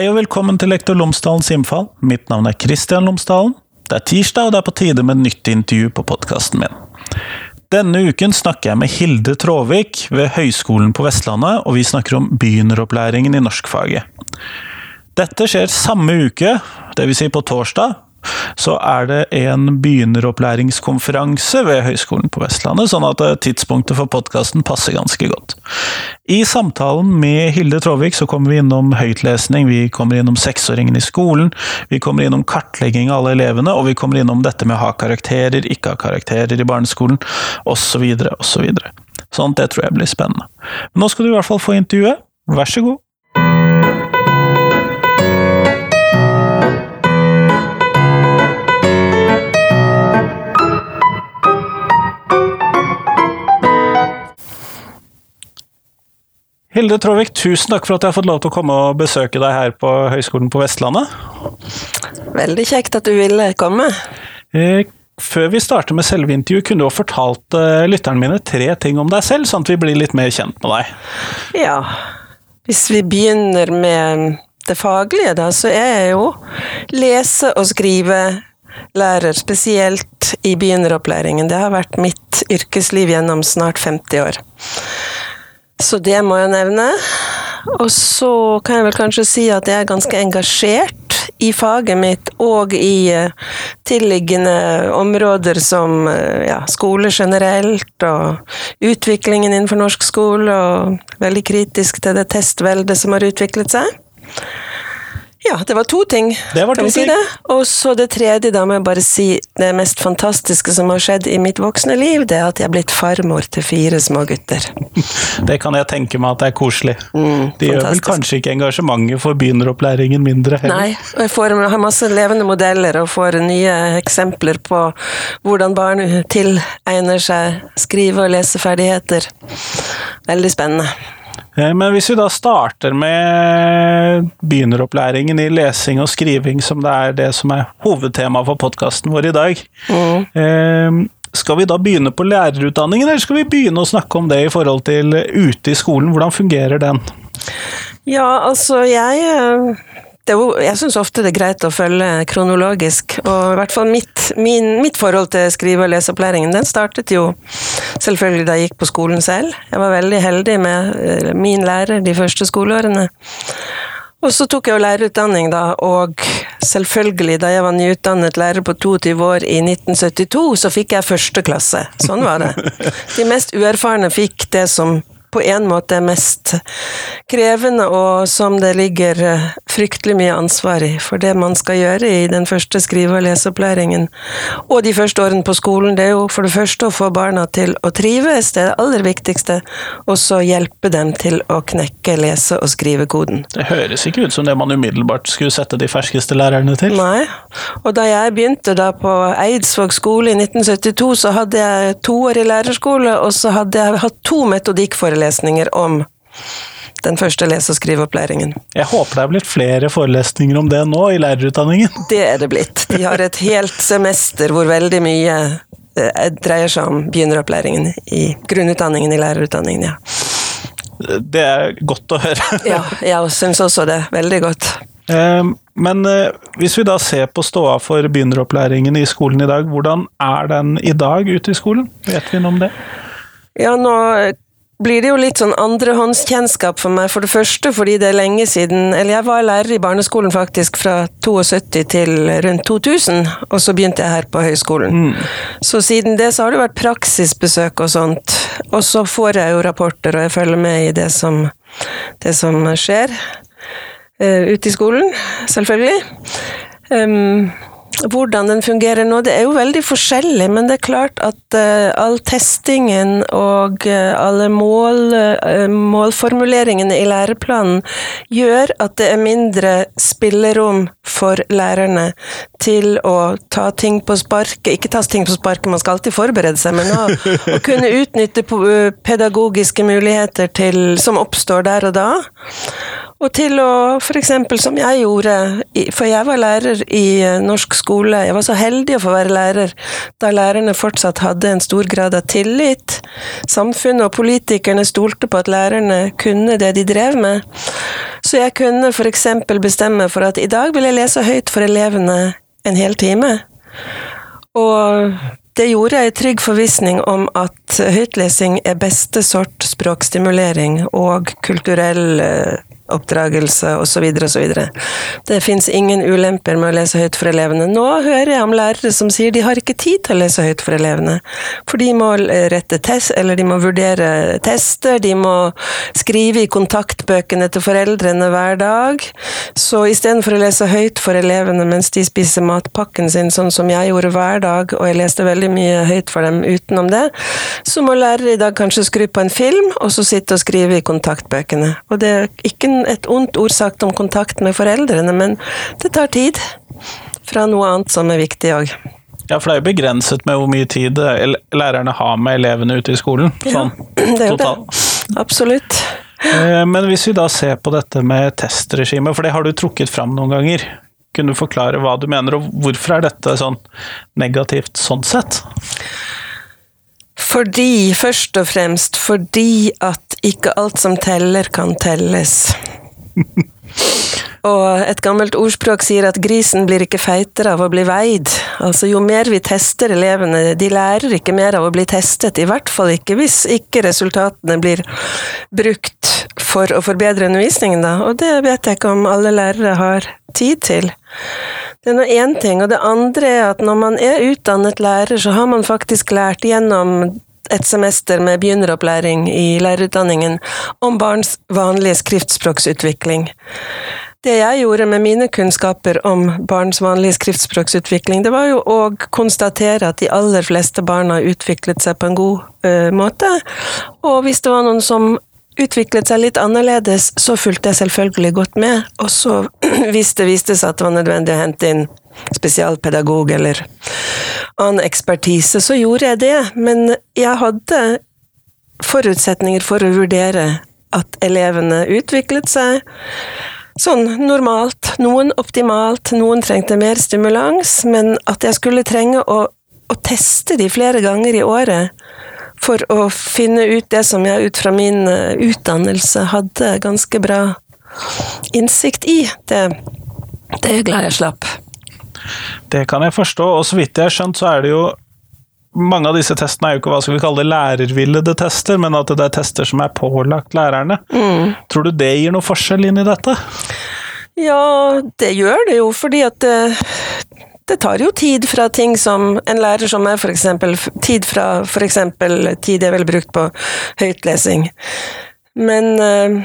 Hei og velkommen til Lektor Lomsdalens innfall. Mitt navn er Kristian Lomsdalen. Det er tirsdag, og det er på tide med nytt intervju på podkasten min. Denne uken snakker jeg med Hilde Tråvik ved Høgskolen på Vestlandet, og vi snakker om begynneropplæringen i norskfaget. Dette skjer samme uke, dvs. Si på torsdag, så er det en begynneropplæringskonferanse ved Høgskolen på Vestlandet, sånn at tidspunktet for podkasten passer ganske godt. I samtalen med Hilde Tråvik så kommer vi innom høytlesning, vi kommer innom seksåringen i skolen, vi kommer innom kartlegging av alle elevene, og vi kommer innom dette med å ha karakterer, ikke ha karakterer i barneskolen, osv., osv. Sånn at det tror jeg blir spennende. Men nå skal du i hvert fall få intervjuet. Vær så god. Hilde Tråvik, tusen takk for at jeg har fått lov til å komme og besøke deg her på Høgskolen på Vestlandet. Veldig kjekt at du ville komme. Eh, før vi starter med selve intervjuet, kunne du ha fortalt eh, lytterne mine tre ting om deg selv, sånn at vi blir litt mer kjent med deg? Ja, hvis vi begynner med det faglige, da, så er jeg jo lese- og skrivelærer, spesielt i begynneropplæringen. Det har vært mitt yrkesliv gjennom snart 50 år. Så det må jeg nevne. Og så kan jeg vel kanskje si at jeg er ganske engasjert i faget mitt og i uh, tilliggende områder som uh, ja, skole generelt og utviklingen innenfor norsk skole, og veldig kritisk til det testveldet som har utviklet seg. Ja, det var to ting. Det var to kan vi si ting. det? Og så det tredje, da må jeg bare si det mest fantastiske som har skjedd i mitt voksne liv, det er at jeg er blitt farmor til fire små gutter. Det kan jeg tenke meg at det er koselig. Mm, det gjør vel kanskje ikke engasjementet for begynneropplæringen mindre heller? Nei, og jeg får, har masse levende modeller og får nye eksempler på hvordan barn tilegner seg skrive- og leseferdigheter. Veldig spennende. Eh, Men hvis vi da starter med begynneropplæringen i lesing og skriving, som det er det som er hovedtemaet for podkasten vår i dag, Mm. skal vi da begynne på lærerutdanningen, eller skal vi begynne å snakke om det i forhold til ute i skolen? Hvordan fungerer den? Ja, altså jeg eh, det Jeg syns ofte det er greit å følge kronologisk, og i hvert fall mitt, min, mitt forhold til skrive- og leseopplæringen, den startet jo selvfølgelig da jeg gikk på skolen selv. Jeg var veldig heldig med eh, min lærer de første skoleårene. Og så tok jeg jo lærerutdanning, da, og selvfølgelig, da jeg var nyutdannet lærer på 22 år i 1972, så fikk jeg første klasse. Sånn var det. De mest uerfarne fikk det som på en måte er mest krevende, og som det ligger eh, fryktelig mye ansvar i. For det man skal gjøre i den første skrive- og leseopplæringen, og de første årene på skolen, det er jo for det første å få barna til å trives, det er det aller viktigste, og så hjelpe dem til å knekke lese- og skrivekoden. Det høres ikke ut som det man umiddelbart skulle sette de ferskeste lærerne til. Nei. Og da jeg begynte da på Eidsvåg skole i 1972, så hadde jeg to år i lærerskole, og så hadde jeg hatt to metodikkforelesninger om den første lese- og skriveopplæringen. Jeg håper det er blitt flere forelesninger om det nå i lærerutdanningen. Det er det blitt. De har et helt semester hvor veldig mye eh, dreier seg om begynneropplæringen i grunnutdanningen i lærerutdanningen, ja. Det er godt å høre. Ja, jeg syns også det. Veldig godt. Eh, Men eh, hvis vi da ser på ståa for begynneropplæringen i skolen i dag, hvordan er den i dag ute i skolen? Vet vi noe om det? Ja, nå blir det jo litt sånn andrehåndskjennskap for meg. For det første fordi det er lenge siden Eller jeg var lærer i barneskolen faktisk fra 72 til rundt 2000, og så begynte jeg her på høyskolen. Så siden det så har det vært praksisbesøk og sånt. Og så får jeg jo rapporter, og jeg følger med i det som, det som skjer uh, ute i skolen, selvfølgelig. Um, hvordan den fungerer nå, det er jo veldig forskjellig, men det er klart at uh, all testingen og uh, alle mål, uh, målformuleringene i læreplanen gjør at det er mindre spillerom for lærerne til å ta ting på sparket. Ikke ta ting på sparket, man skal alltid forberede seg, men å, å kunne utnytte pedagogiske muligheter til, som oppstår der og da. Og til å, eksempel som jeg gjorde, for jeg var lærer i norsk skole, jeg var så heldig å få være lærer da lærerne fortsatt hadde en stor grad av tillit. Samfunnet og politikerne stolte på at lærerne kunne det de drev med. Så jeg kunne eksempel bestemme for at i dag vil jeg lese høyt for elevene en hel time. Og det gjorde jeg i trygg forvissning om at høytlesing er beste sort språkstimulering og kulturell eh, oppdragelse osv. osv. Det fins ingen ulemper med å lese høyt for elevene. Nå hører jeg om lærere som sier de har ikke tid til å lese høyt for elevene, for de må rette test, eller de må vurdere tester, de må skrive i kontaktbøkene til foreldrene hver dag. Så istedenfor å lese høyt for elevene mens de spiser matpakken sin, sånn som jeg gjorde hver dag, og jeg leste veldig mye høyt for dem utenom det, så må lærere i dag kanskje skru på en film, og så sitte og skrive i kontaktbøkene. Og det er ikke et ondt ord sagt om kontakt med foreldrene, men det tar tid. Fra noe annet som er viktig òg. Ja, for det er jo begrenset med hvor mye tid lærerne har med elevene ute i skolen. Sånn ja, det er jo det. Absolutt. Eh, men hvis vi da ser på dette med testregimet, for det har du trukket fram noen ganger. Kunne du forklare hva du mener, og hvorfor er dette sånn negativt sånn sett? Fordi, først og fremst fordi at ikke alt som teller, kan telles. Og et gammelt ordspråk sier at grisen blir ikke feitere av å bli veid. Altså jo mer vi tester elevene, de lærer ikke mer av å bli testet. I hvert fall ikke hvis ikke resultatene blir brukt for å forbedre undervisningen, da. Og det vet jeg ikke om alle lærere har tid til. Det er nå én ting. Og det andre er at når man er utdannet lærer, så har man faktisk lært gjennom et semester med begynneropplæring i lærerutdanningen om barns vanlige skriftspråksutvikling. Det jeg gjorde med mine kunnskaper om barns vanlige skriftspråksutvikling, det var jo å konstatere at de aller fleste barna utviklet seg på en god ø, måte. Og hvis det var noen som utviklet seg litt annerledes, så fulgte jeg selvfølgelig godt med. Og så, hvis det viste seg at det var nødvendig å hente inn spesialpedagog eller annen ekspertise, så gjorde jeg det. Men jeg hadde forutsetninger for å vurdere at elevene utviklet seg sånn normalt. Noen optimalt, noen trengte mer stimulans, men at jeg skulle trenge å, å teste de flere ganger i året for å finne ut det som jeg ut fra min eh, utdannelse hadde ganske bra innsikt i. Det, det er jeg glad jeg slapp. Det kan jeg forstå, og så vidt jeg har skjønt, så er det jo mange av disse testene er jo ikke hva skal vi kalle det, lærervillede tester, men at det er tester som er pålagt lærerne. Mm. Tror du det gir noe forskjell inn i dette? Ja, det gjør det jo, fordi at det, det tar jo tid fra ting som en lærer som er eksempel Tid fra f.eks. tid jeg ville brukt på høytlesing. Men, eh,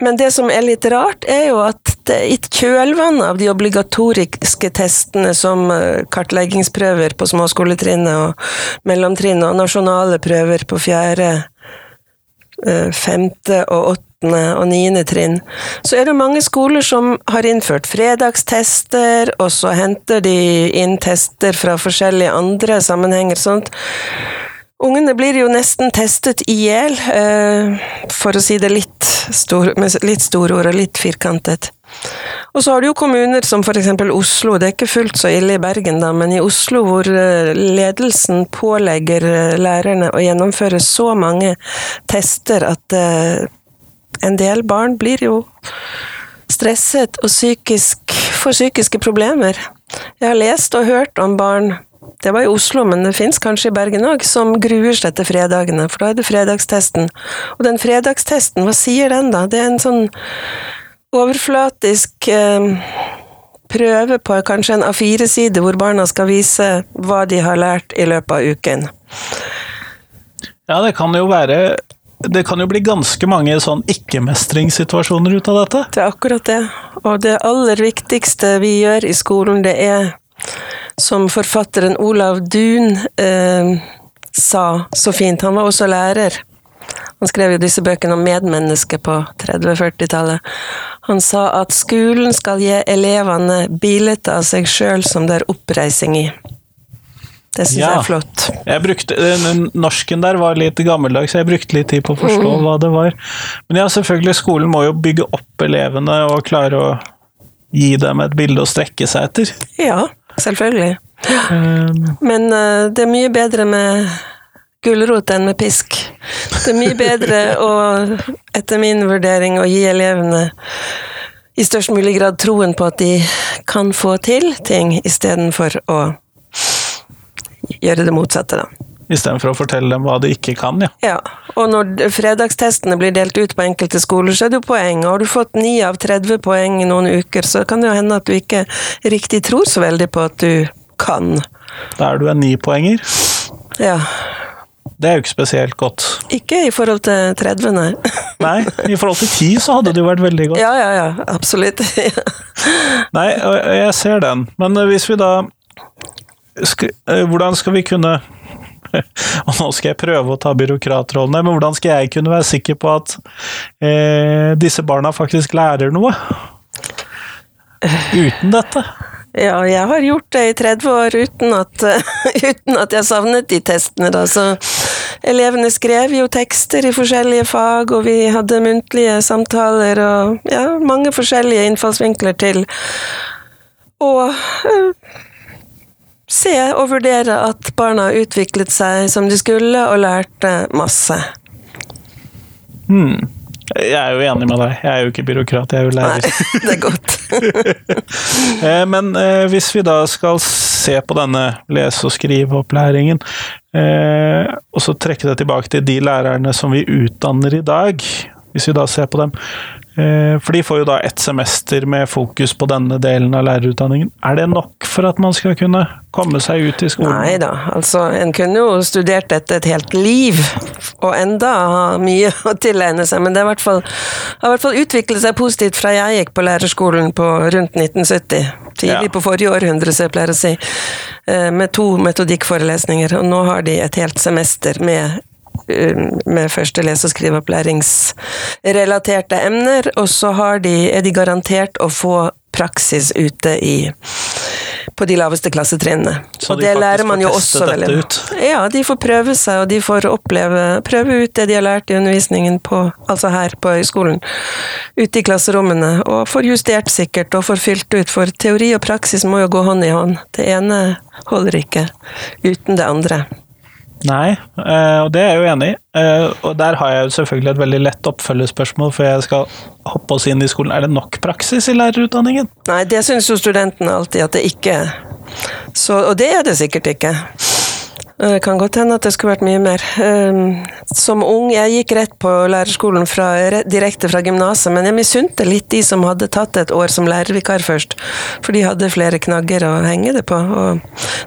men, det som er litt rart, er jo at det, i kjølvannet av de obligatoriske testene som eh, kartleggingsprøver på småskoletrinnet og mellomtrinnet, og nasjonale prøver på fjerde, femte og åttende og niende trinn, så er det mange skoler som har innført fredagstester, og så henter de inn tester fra forskjellige andre sammenhenger. sånt. Ungene blir jo nesten testet i hjel, eh, for å si det litt stor, med litt store ord og litt firkantet. Og så har du jo kommuner som eksempel Oslo, det er ikke fullt så ille i Bergen da, men i Oslo hvor eh, ledelsen pålegger eh, lærerne å gjennomføre så mange tester at en del barn blir jo stresset og psykisk, får psykiske problemer. Jeg har lest og hørt om barn det var i Oslo, men det fins kanskje i Bergen òg, som gruer seg til fredagene, for da er det fredagstesten. Og den fredagstesten, hva sier den, da? Det er en sånn overflatisk eh, prøve på kanskje en A4-side, hvor barna skal vise hva de har lært i løpet av uken. Ja, det kan jo være det kan jo bli ganske mange sånn ikke-mestringssituasjoner ut av dette? Det er akkurat det. Og det aller viktigste vi gjør i skolen, det er som forfatteren Olav Duun eh, sa så fint. Han var også lærer. Han skrev jo disse bøkene om medmennesket på 30-40-tallet. Han sa at skolen skal gi elevene bilder av seg sjøl som det er oppreising i. Det syns Ja. jeg er flott. Jeg brukte, den Norsken der var litt gammeldags, så jeg brukte litt tid på å forstå Mm. hva det var. Men ja, selvfølgelig, skolen må jo bygge opp elevene og klare å gi dem et bilde å strekke seg etter. Ja, selvfølgelig. Um. Men uh, det er mye bedre med gulrot enn med pisk. Det er mye bedre å, etter min vurdering, å gi elevene i størst mulig grad troen på at de kan få til ting, istedenfor å gjøre det motsatte, da. Istedenfor å fortelle dem hva de ikke kan, ja. Ja, og når fredagstestene blir delt ut på enkelte skoler, så er det jo poeng. Og har du fått 9 av 30 poeng i noen uker, så kan det jo hende at du ikke riktig tror så veldig på at du kan. Da er du en nipoenger. Ja. Det er jo ikke spesielt godt. Ikke i forhold til 30, nei. Nei, i forhold til 10 så hadde det jo vært veldig godt. Ja, ja, ja, absolutt. Nei, jeg ser den. Men eh, hvis vi da eh, Hvordan skal vi kunne Og nå skal jeg prøve å ta byråkratrollene, men hvordan skal jeg kunne være sikker på at eh, disse barna faktisk lærer noe? Uten dette. Ja, jeg har gjort det i 30 år uten at, uten at jeg savnet de testene, da. Så elevene skrev jo tekster i forskjellige fag, og vi hadde muntlige samtaler og ja, mange forskjellige innfallsvinkler til å eh, se og vurdere at barna utviklet seg som de skulle, og lærte masse. Hmm. Jeg er jo enig med deg. Jeg er jo ikke byråkrat, jeg er jo lærer. Nei, det er godt. Eh, Men eh, hvis vi da skal se på denne lese- og skriveopplæringen, eh, og så trekke det tilbake til de lærerne som vi utdanner i dag, hvis vi da ser på dem, eh, for de får jo da ett semester med fokus på denne delen av lærerutdanningen. Er det nok for at man skal kunne komme seg ut i skolen? Nei da, altså en kunne jo studert dette et helt liv, og enda ha mye å tilegne seg, men det har i hvert fall, utviklet seg positivt fra jeg gikk på lærerskolen på rundt 1970. Tidlig Ja. på forrige århundre, så jeg pleier å si. eh, Med to metodikkforelesninger, og nå har de et helt semester med eh, med første lese- og skriveopplæringsrelaterte emner, og så har de, er de garantert å få praksis ute i på de laveste klassetrinnene. Så og de det lærer man jo også veldig ut? Ja, de får prøve seg, og de får oppleve prøve ut det de har lært i undervisningen på, altså her på høyskolen. Ute i klasserommene, og får justert sikkert, og får fylt ut, for teori og praksis må jo gå hånd i hånd. Det ene holder ikke uten det andre. Nei, eh, og det er jeg jo enig i. Eh, Og der har jeg jo selvfølgelig et veldig lett oppfølgespørsmål, for jeg skal hoppe oss inn i skolen. Er det nok praksis i lærerutdanningen? Nei, det syns jo studentene alltid at det ikke er. Så, og det er det sikkert ikke. Det kan godt hende at det skulle vært mye mer. Um, Som ung, jeg gikk rett på lærerskolen fra, direkte fra gymnaset, men jeg misunte litt de som hadde tatt et år som lærervikar først, for de hadde flere knagger å henge det på. Og,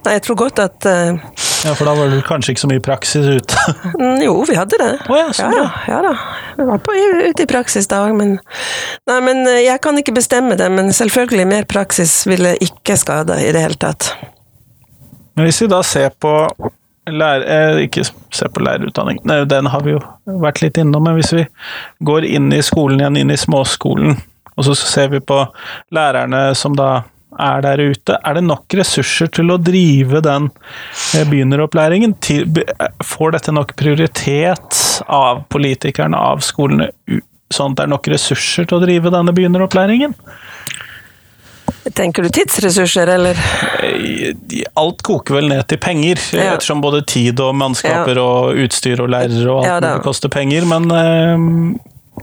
nei, jeg tror godt at uh, Ja, for da var det kanskje ikke så mye praksis ute. Mm, Jo, vi hadde det. Oh, ja, så ja, da, ja da. Vi var på, ute i praksis da, men Nei, men eh, jeg kan ikke bestemme det, men selvfølgelig mer praksis ville ikke skada i det hele tatt. Men hvis vi da ser på lærer... Eh, ikke se på lærerutdanning, den har vi jo vært litt innom, men hvis vi går inn i skolen igjen, inn i småskolen, og så ser vi på lærerne som da er der ute, er det nok ressurser til å drive den eh, begynneropplæringen? Eh, får dette nok prioritet av politikerne, av skolene, sånn at det er nok ressurser til å drive denne begynneropplæringen? Tenker du tidsressurser, eller? Eh, Alt koker vel ned til penger, Ja. ettersom både tid og mannskaper og utstyr og lærere og alt Ja, mulig koster penger, men eh,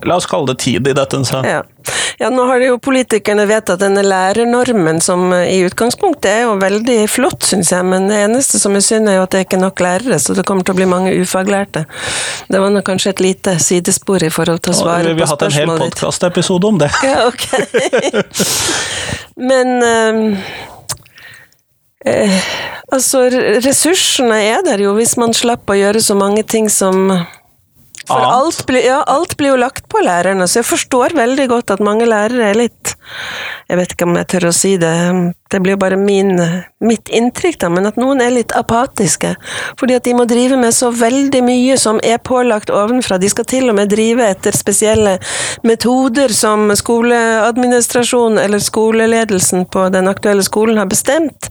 la oss kalle det tid i dette. Så. Ja. ja, nå har jo politikerne vedtatt denne lærernormen, som eh, i utgangspunktet er jo veldig flott, syns jeg, men det eneste som er synd, er jo at det er ikke nok lærere, så det kommer til å bli mange ufaglærte. Det var nå kanskje et lite sidespor i forhold til å svare på spørsmålet ditt. vi har hatt en hel podkastepisode om det. Ja, ok. Men ehm, eh, Altså, ressursene er der jo hvis man slapp å gjøre så mange ting som For Annet. alt blir, ja, alt blir jo lagt på lærerne, så jeg forstår veldig godt at mange lærere er litt Jeg vet ikke om jeg tør å si det, det blir jo bare min, mitt inntrykk, da, men at noen er litt apatiske. Fordi at de må drive med så veldig mye som er pålagt ovenfra. De skal til og med drive etter spesielle metoder som skoleadministrasjonen eller skoleledelsen på den aktuelle skolen har bestemt.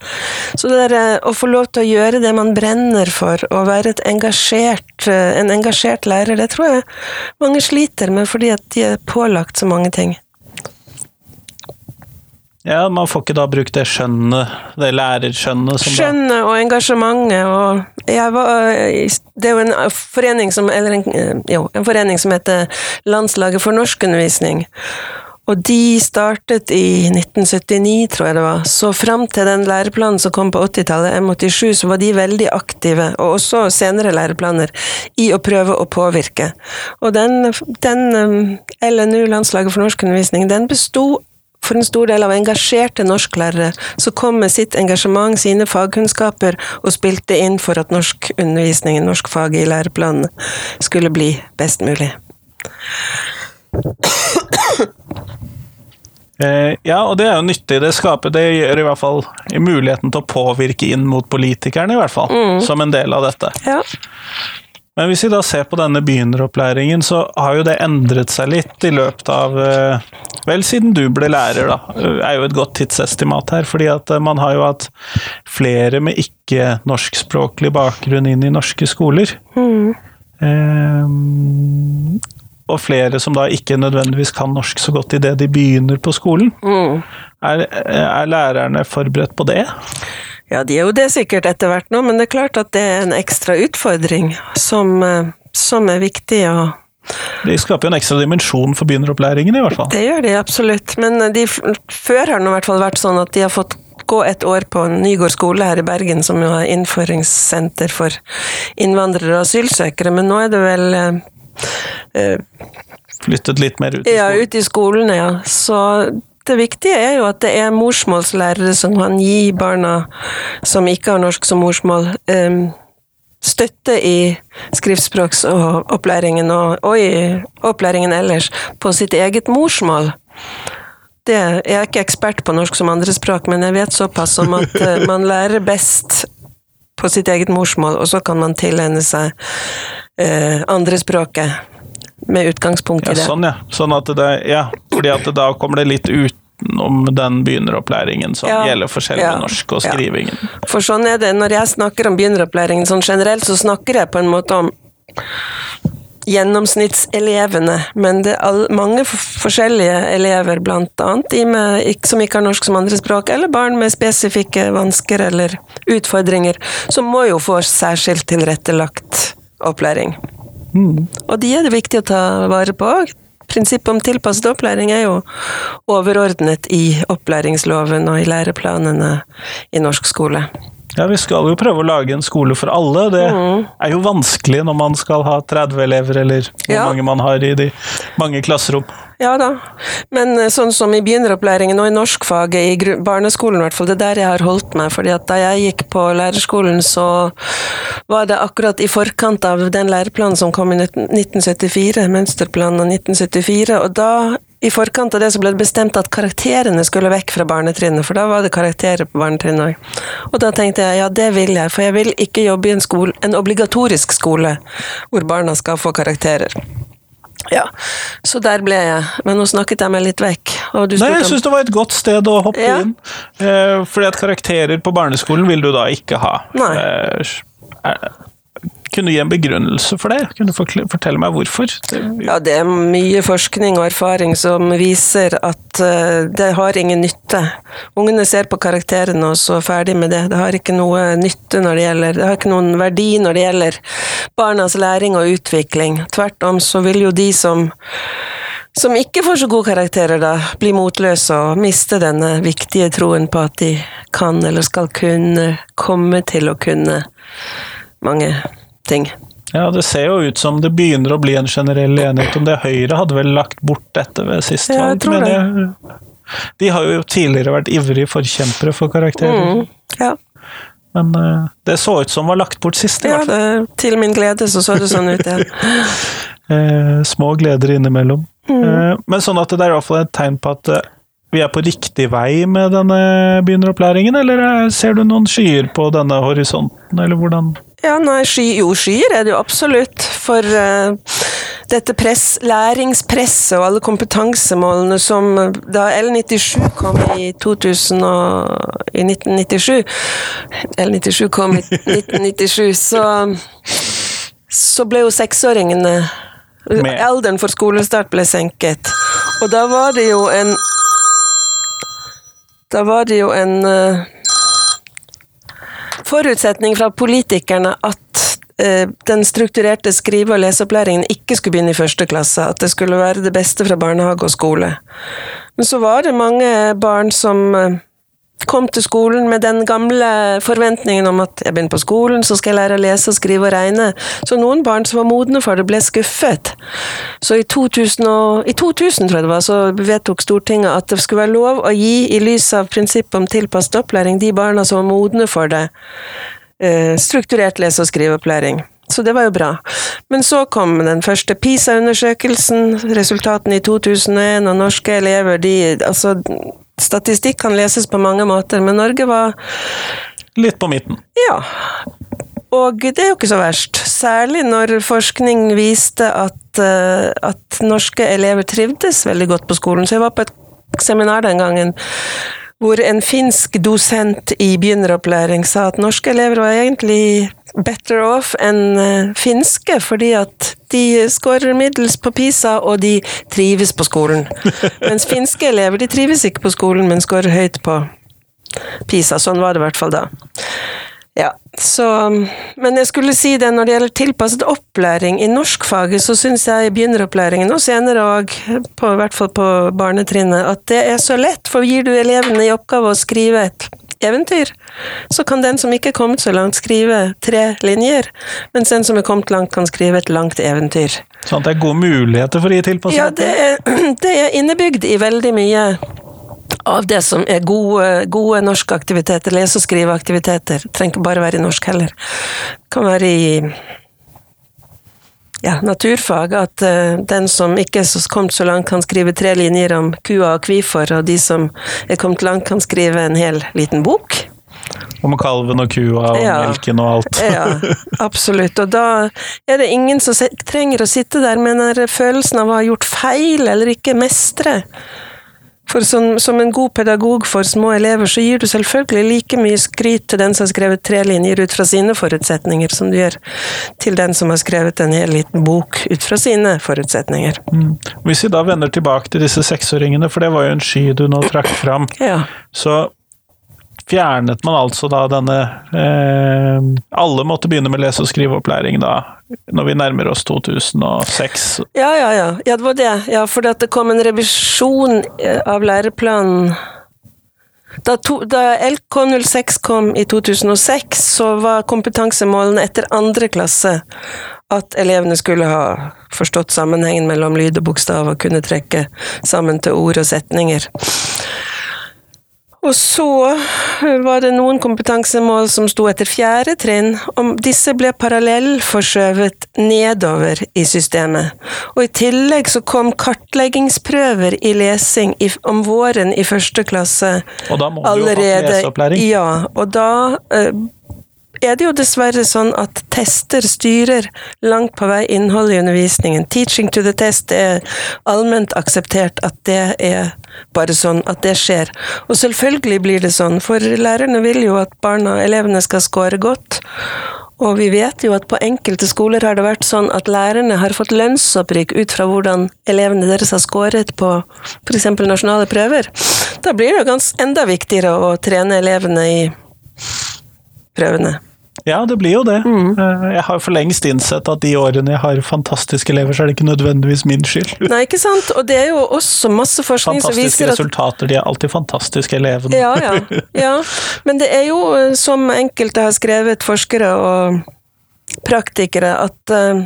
Så det der, å få lov til å gjøre det man brenner for, og være engasjert, en engasjert lærer, det tror jeg mange sliter med fordi at de er pålagt så mange ting. Ja, Man får ikke da brukt det skjønnet, det lærerskjønnet som Skjønnet og engasjementet og jeg var, Det er jo en forening som, eller en, jo, en forening som heter Landslaget for norskundervisning. Og de startet i 1979, tror jeg det var. Så fram til den læreplanen som kom på 80-tallet, M87, så var de veldig aktive, og også senere læreplaner, i å prøve å påvirke. Og den, den LNU, Landslaget for norskundervisning, den besto for en stor del av engasjerte norsklærere som kom med sitt engasjement, sine fagkunnskaper, og spilte inn for at norskundervisningen, norskfaget i læreplanene, skulle bli best mulig. Eh, ja, og det er jo nyttig. Det skaper det gjør i hvert fall muligheten til å påvirke inn mot politikerne, i hvert fall. Mm. Som en del av dette. Ja. Men hvis vi da ser på denne begynneropplæringen, så har jo det endret seg litt i løpet av eh, Vel, siden du ble lærer, da. er jo et godt tidsestimat her. fordi at eh, man har jo hatt flere med ikke-norskspråklig bakgrunn inn i norske skoler. Mm. Um, og flere som da ikke nødvendigvis kan norsk så godt idet de begynner på skolen. Mm. Er, er, lærerne forberedt på det? Ja, de er jo det sikkert etter hvert nå, men det er klart at det er en ekstra utfordring som, eh, som er viktig å det skaper jo en ekstra dimensjon for begynneropplæringen, i hvert fall. Det gjør de absolutt, men de, før har det i hvert fall vært sånn at de har fått gå et år på Nygård skole her i Bergen, som jo er innføringssenter for innvandrere og asylsøkere, men nå er det vel eh, Eh, Flyttet litt mer ut i skolen? Ja, ut i skolene, ja. Så det viktige er jo at det er morsmålslærere som kan gi barna som ikke har norsk som morsmål, støtte i skriftspråksopplæringen og, og i opplæringen ellers på sitt eget morsmål. Det, jeg er ikke ekspert på norsk som andrespråk, men jeg vet såpass om at eh, man lærer best på sitt eget morsmål, og så kan man tilegne seg eh, andrespråket med utgangspunkt i det. sånn, ja. Sånn at det, ja. Fordi at da kommer det litt utenom den begynneropplæringen som ja, gjelder for selve ja, norsk og skrivingen. Ja. For sånn er det. Når jeg snakker om begynneropplæringen sånn generelt, så snakker jeg på en måte om gjennomsnittselevene, men det er mange forskjellige elever, blant annet de med, som ikke har norsk som andrespråk, eller barn med spesifikke vansker eller utfordringer, som må jo få særskilt tilrettelagt opplæring. Mm. Og de er det viktig å ta vare på. Prinsippet om tilpasset opplæring er jo overordnet i opplæringsloven og i læreplanene i norsk skole. Ja, Vi skal jo prøve å lage en skole for alle. Det mm. er jo vanskelig når man skal ha 30 elever, eller hvor ja. mange man har i de mange klasserom. Ja da, men eh, sånn som i begynneropplæringen og i norskfaget i barneskolen, i hvert fall, det er der jeg har holdt meg. fordi at da jeg gikk på lærerskolen, så var det akkurat i forkant av den læreplanen som kom i 1974, mønsterplanen av 1974, og da i forkant av det så ble det bestemt at karakterene skulle vekk fra barnetrinnet, for da var det karakterer på barnetrinnet òg. Og da tenkte jeg ja, det vil jeg, for jeg vil ikke jobbe i en, skole, en obligatorisk skole hvor barna skal få karakterer. Ja, så der ble jeg. Men nå snakket jeg meg litt vekk. Nei, jeg syns det var et godt sted å hoppe ja. inn. Eh, fordi at karakterer på barneskolen vil du da ikke ha. Nei. Eh, kunne du gi en begrunnelse for det? Kunne du fortelle meg hvorfor? Ja, det er mye forskning og erfaring som viser at eh, det har ingen nytte. Ungene ser på karakterene og så ferdig med det. Det har ikke noe nytte når det gjelder Det har ikke noen verdi når det gjelder barnas læring og utvikling. Tvert om så vil jo de som som ikke får så gode karakterer, da, bli motløse og miste denne viktige troen på at de kan eller skal kunne komme til å kunne mange ting. Ja, det ser jo ut som det begynner å bli en generell enighet om det. Høyre hadde vel lagt bort dette ved sist ja, valg, men jeg, de har jo tidligere vært ivrige forkjempere for karakterer. Mm, ja. Men uh, det så ut som var lagt bort sist, i ja, hvert fall. Til min glede så så det sånn ut, ja. uh, små gleder innimellom. Mm. Uh, men sånn at det er i hvert fall et tegn på at vi er på riktig vei med denne begynneropplæringen, eller eh, ser du noen skyer på denne horisonten, eller hvordan? Ja, nei, sky, jo, skyer er det jo absolutt. For uh, dette press, læringspresset og alle kompetansemålene som da L97 kom i, 2000 og, i 1997 L97 kom i 1997, så, så ble jo seksåringene Med. Alderen for skolestart ble senket. Og da var det jo en Da var det jo en uh, forutsetning fra politikerne at eh, den strukturerte skrive- og leseopplæringen ikke skulle begynne i første klasse, at det skulle være det beste fra barnehage og skole. Men så var det mange barn som eh, kom til skolen med den gamle forventningen om at jeg begynner på skolen, så skal jeg lære å lese, skrive og regne. Så noen barn som var modne for det, ble skuffet. Så i 2000, og, i 2000 tror jeg det var, så vedtok Stortinget at det skulle være lov å gi, i lys av prinsippet om tilpasset opplæring, de barna som var modne for det, eh, strukturert lese- og skriveopplæring. Så det var jo bra. Men så kom den første PISA-undersøkelsen, resultatene i 2001, og norske elever, de Altså, statistikk kan leses på mange måter, men Norge var Litt på midten. ja. Og det er jo ikke så verst. Særlig når forskning viste at, eh, at norske elever trivdes veldig godt på skolen. Så jeg var på et seminar den gangen hvor en finsk dosent i begynneropplæring sa at norske elever var egentlig better off enn eh, finske, fordi at de skårer middels på PISA, og de trives på skolen. Mens finske elever de trives ikke på skolen, men skårer høyt på PISA. Sånn var det i hvert fall da. Ja, så Men jeg skulle si det, når det gjelder tilpasset opplæring i norskfaget, så syns jeg i begynneropplæringen, og senere òg, i hvert fall på barnetrinnet, at det er så lett, for gir du elevene i oppgave å skrive et eventyr, så kan den som ikke er kommet så langt, skrive tre linjer, mens den som er kommet langt, kan skrive et langt eventyr. Sånn at det er gode muligheter for å gi tilpasset? Ja, det er, det er innebygd i veldig mye av det som er gode, gode norske aktiviteter, lese- og skriveaktiviteter. Trenger ikke bare være i norsk heller. Kan være i ja, naturfag, at uh, den som ikke er kommet så langt, kan skrive tre linjer om kua og kvifor, og de som er kommet langt, kan skrive en hel liten bok. Om kalven og kua og Ja. melken og alt. Ja, absolutt. Og da er det ingen som trenger å sitte der med den følelsen av å ha gjort feil eller ikke mestre. For som, som en god pedagog for små elever, så gir du selvfølgelig like mye skryt til den som har skrevet tre linjer ut fra sine forutsetninger, som du gjør til den som har skrevet en hel liten bok ut fra sine forutsetninger. Mm. Hvis vi da vender tilbake til disse seksåringene, for det var jo en sky du nå trakk fram, Ja. så fjernet man altså da denne eh, Alle måtte begynne med lese- og skriveopplæring da, når vi nærmer oss 2006. Ja, ja, ja. Ja, det var det. Ja, for det kom en revisjon eh, av læreplanen da, to, da LK06 kom i 2006, så var kompetansemålene etter andre klasse at elevene skulle ha forstått sammenhengen mellom lyd og bokstav og kunne trekke sammen til ord og setninger. Og så var det noen kompetansemål som sto etter fjerde trinn, og disse ble parallellforskjøvet nedover i systemet. Og i tillegg så kom kartleggingsprøver i lesing om våren i første klasse allerede. Og da må du jo ha leseopplæring. Ja, og da eh, er det jo dessverre sånn at tester styrer langt på vei innholdet i undervisningen. Teaching to the test er allment akseptert at det er bare sånn at det skjer. Og selvfølgelig blir det sånn, for lærerne vil jo at barna, elevene skal score godt. Og vi vet jo at på enkelte skoler har det vært sånn at lærerne har fått lønnsopprykk ut fra hvordan elevene deres har scoret på f.eks. nasjonale prøver. Da blir det jo enda viktigere å trene elevene i prøvene. Ja, det blir jo det. Mm. Eh, Jeg har for lengst innsett at de årene jeg har fantastiske elever, så er det ikke nødvendigvis min skyld. Nei, ikke sant? Og det er jo også masse forskning som viser at Fantastiske resultater, de er alltid fantastiske, elevene. Ja, ja, ja. Men det er jo, eh, som enkelte har skrevet, forskere og praktikere, at eh,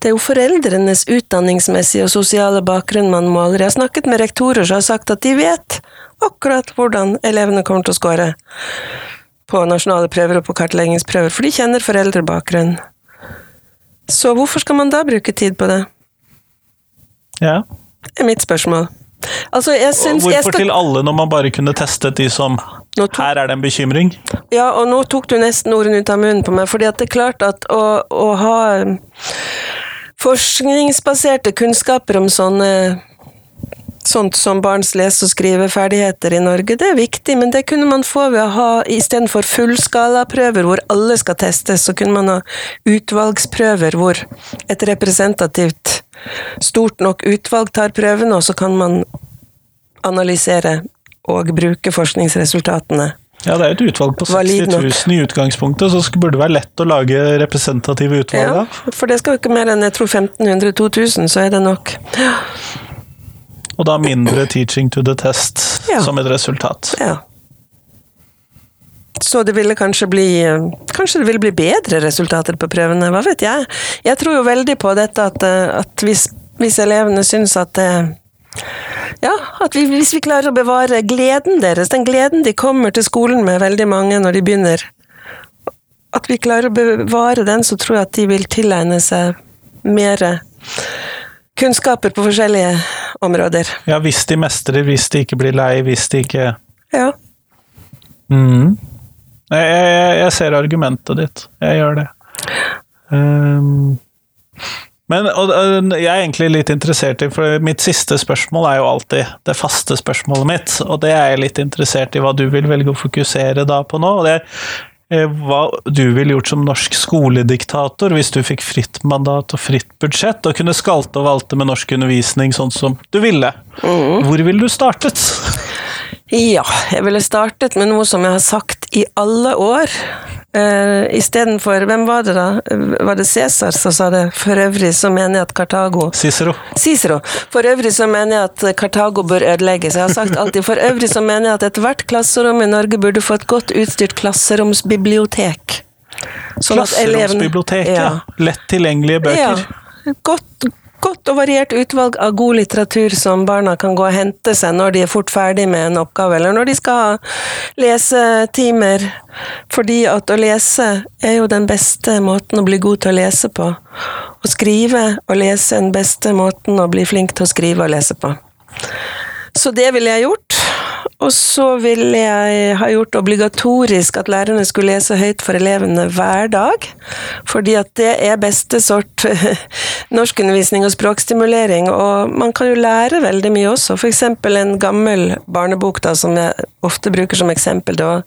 det er jo foreldrenes utdanningsmessige og sosiale bakgrunn man måler. Jeg har snakket med rektorer som har sagt at de vet akkurat hvordan elevene kommer til å score på nasjonale prøver og på kartleggingsprøver, for de kjenner foreldrebakgrunn. Så hvorfor skal man da bruke tid på det? Ja. Det er mitt spørsmål. Altså, Hvorfor skal til alle når man bare kunne testet de som Nå to- Her er det en bekymring. Ja, og nå tok du nesten ordene ut av munnen på meg, fordi at det er klart at å, å ha um, forskningsbaserte kunnskaper om sånne Sånt som barns lese- og skriveferdigheter i Norge, det er viktig, men det kunne man få ved å ha istedenfor fullskalaprøver hvor alle skal testes, så kunne man ha utvalgsprøver hvor et representativt stort nok utvalg tar prøvene, og så kan man analysere og bruke forskningsresultatene. Ja, det er et utvalg på 60 000 i utgangspunktet, så burde det være lett å lage representative utvalg Ja, for det skal jo ikke mer enn jeg tror 1500-2000, så er det nok. Og da mindre teaching to the test Ja. som et resultat. Ja. Så det ville kanskje bli Kanskje det ville bli bedre resultater på prøvene, hva vet jeg. Jeg tror jo veldig på dette at, eh, at hvis, hvis elevene syns at det ja, at vi, hvis vi klarer å bevare gleden deres, den gleden de kommer til skolen med, veldig mange når de begynner, at vi klarer å bevare den, så tror jeg at de vil tilegne seg mer kunnskaper på forskjellige områder. Ja, hvis de mestrer, hvis de ikke blir lei, hvis de ikke Ja. Mm. jeg, jeg, jeg ser argumentet ditt. Jeg gjør det. Um, men og, jeg er egentlig litt interessert i, for mitt siste spørsmål er jo alltid det faste spørsmålet mitt, og det er jeg litt interessert i hva du vil velge å fokusere da på nå. og det er hva du ville gjort som norsk skolediktator hvis du fikk fritt mandat og fritt budsjett, og kunne skalte og valte med norsk undervisning sånn som du ville. Hvor ville du startet? Ja, jeg ville startet med noe som jeg har sagt i alle år. Uh, Istedenfor Hvem var det, da? Var det Cæsar som sa det? For øvrig så mener jeg at Kartago Cicero. Cicero. For øvrig så mener jeg at Kartago bør ødelegges. Jeg har sagt alltid for øvrig så mener jeg at ethvert klasserom i Norge burde få et godt utstyrt klasseromsbibliotek. Sånn at Klasseromsbiblioteket, ja. Lett tilgjengelige bøker. Ja. Godt, godt og variert utvalg av god litteratur som barna kan gå og hente seg når de er fort ferdig med en oppgave, eller når de skal ha lesetimer. Fordi at å lese er jo den beste måten å bli god til å lese på. Å skrive og lese er den beste måten å bli flink til å skrive og lese på. Så det ville jeg gjort. Og så ville jeg ha gjort obligatorisk at lærerne skulle lese høyt for elevene hver dag. Fordi at det er beste sort norskundervisning og språkstimulering. Og man kan jo lære veldig mye også. F.eks. en gammel barnebok da, som jeg ofte bruker som eksempel. Det var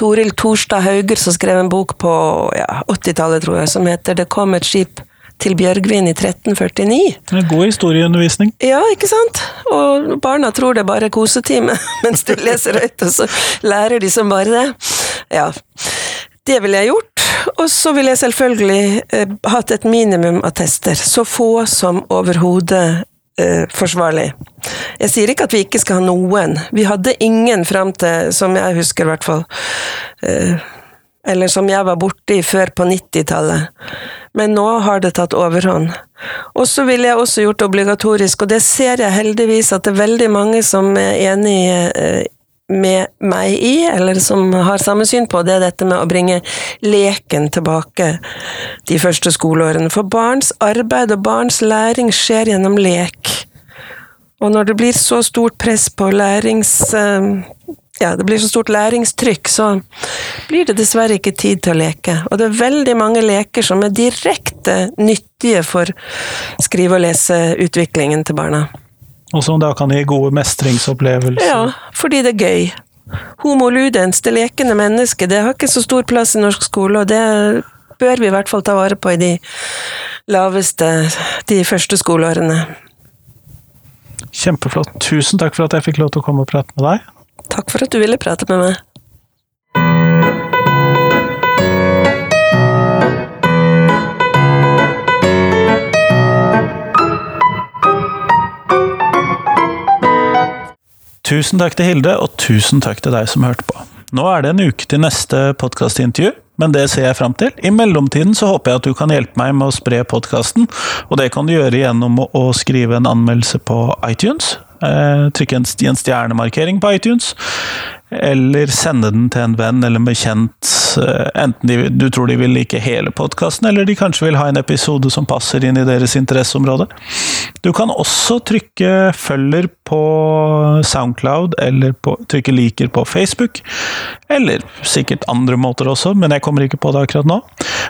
Toril Torstad Hauger som skrev en bok på ja, 80-tallet, tror jeg, som heter 'Det kom et skip til Bjørgvin i 1349'. En god historieundervisning. Ja, ikke sant? Og barna tror det bare er kosetime, mens du leser høyt, og så lærer de som bare det. Ja. Det ville jeg gjort. Og så ville jeg selvfølgelig eh, hatt et minimum av tester. Så få som overhodet eh, forsvarlig. Jeg sier ikke at vi ikke skal ha noen. Vi hadde ingen fram til, som jeg husker i hvert fall, eh, eller som jeg var borti før på 90-tallet. Men nå har det tatt overhånd. Og så ville jeg også gjort det obligatorisk, og det ser jeg heldigvis at det er veldig mange som er enig eh, med meg i, eller som har samme syn på, det er dette med å bringe leken tilbake de første skoleårene. For barns arbeid og barns læring skjer gjennom lek. Og når det blir så stort press på lærings... ja, det blir så stort læringstrykk, så blir det dessverre ikke tid til å leke. Og det er veldig mange leker som er direkte nyttige for skrive- og leseutviklingen til barna. Og som da kan gi gode mestringsopplevelser. Ja, fordi det er gøy. Homo ludens, det lekende mennesket, det har ikke så stor plass i norsk skole, og det bør vi i hvert fall ta vare på i de laveste, de første skoleårene. Kjempeflott. Tusen takk for at jeg fikk lov til å komme og prate med deg. Takk for at du ville prate med meg. Tusen takk til Hilde, og tusen takk til deg som hørte på. Nå er det en uke til neste podkastintervju, men det ser jeg fram til. I mellomtiden så håper jeg at du kan hjelpe meg med å spre podkasten, og det kan du gjøre gjennom å- skrive en anmeldelse på iTunes. Eh, trykke en en stjernemarkering på iTunes, eller sende den til en venn eller en bekjent eh, enten de, du tror de vil like hele podkasten, eller de kanskje vil ha en episode som passer inn i deres interesseområde. Du kan også trykke følger på Soundcloud, eller på, trykke liker på Facebook. Eller sikkert andre måter også, men jeg kommer ikke på det akkurat nå.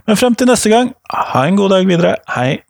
Men frem til neste gang, ha en god dag videre. Hei!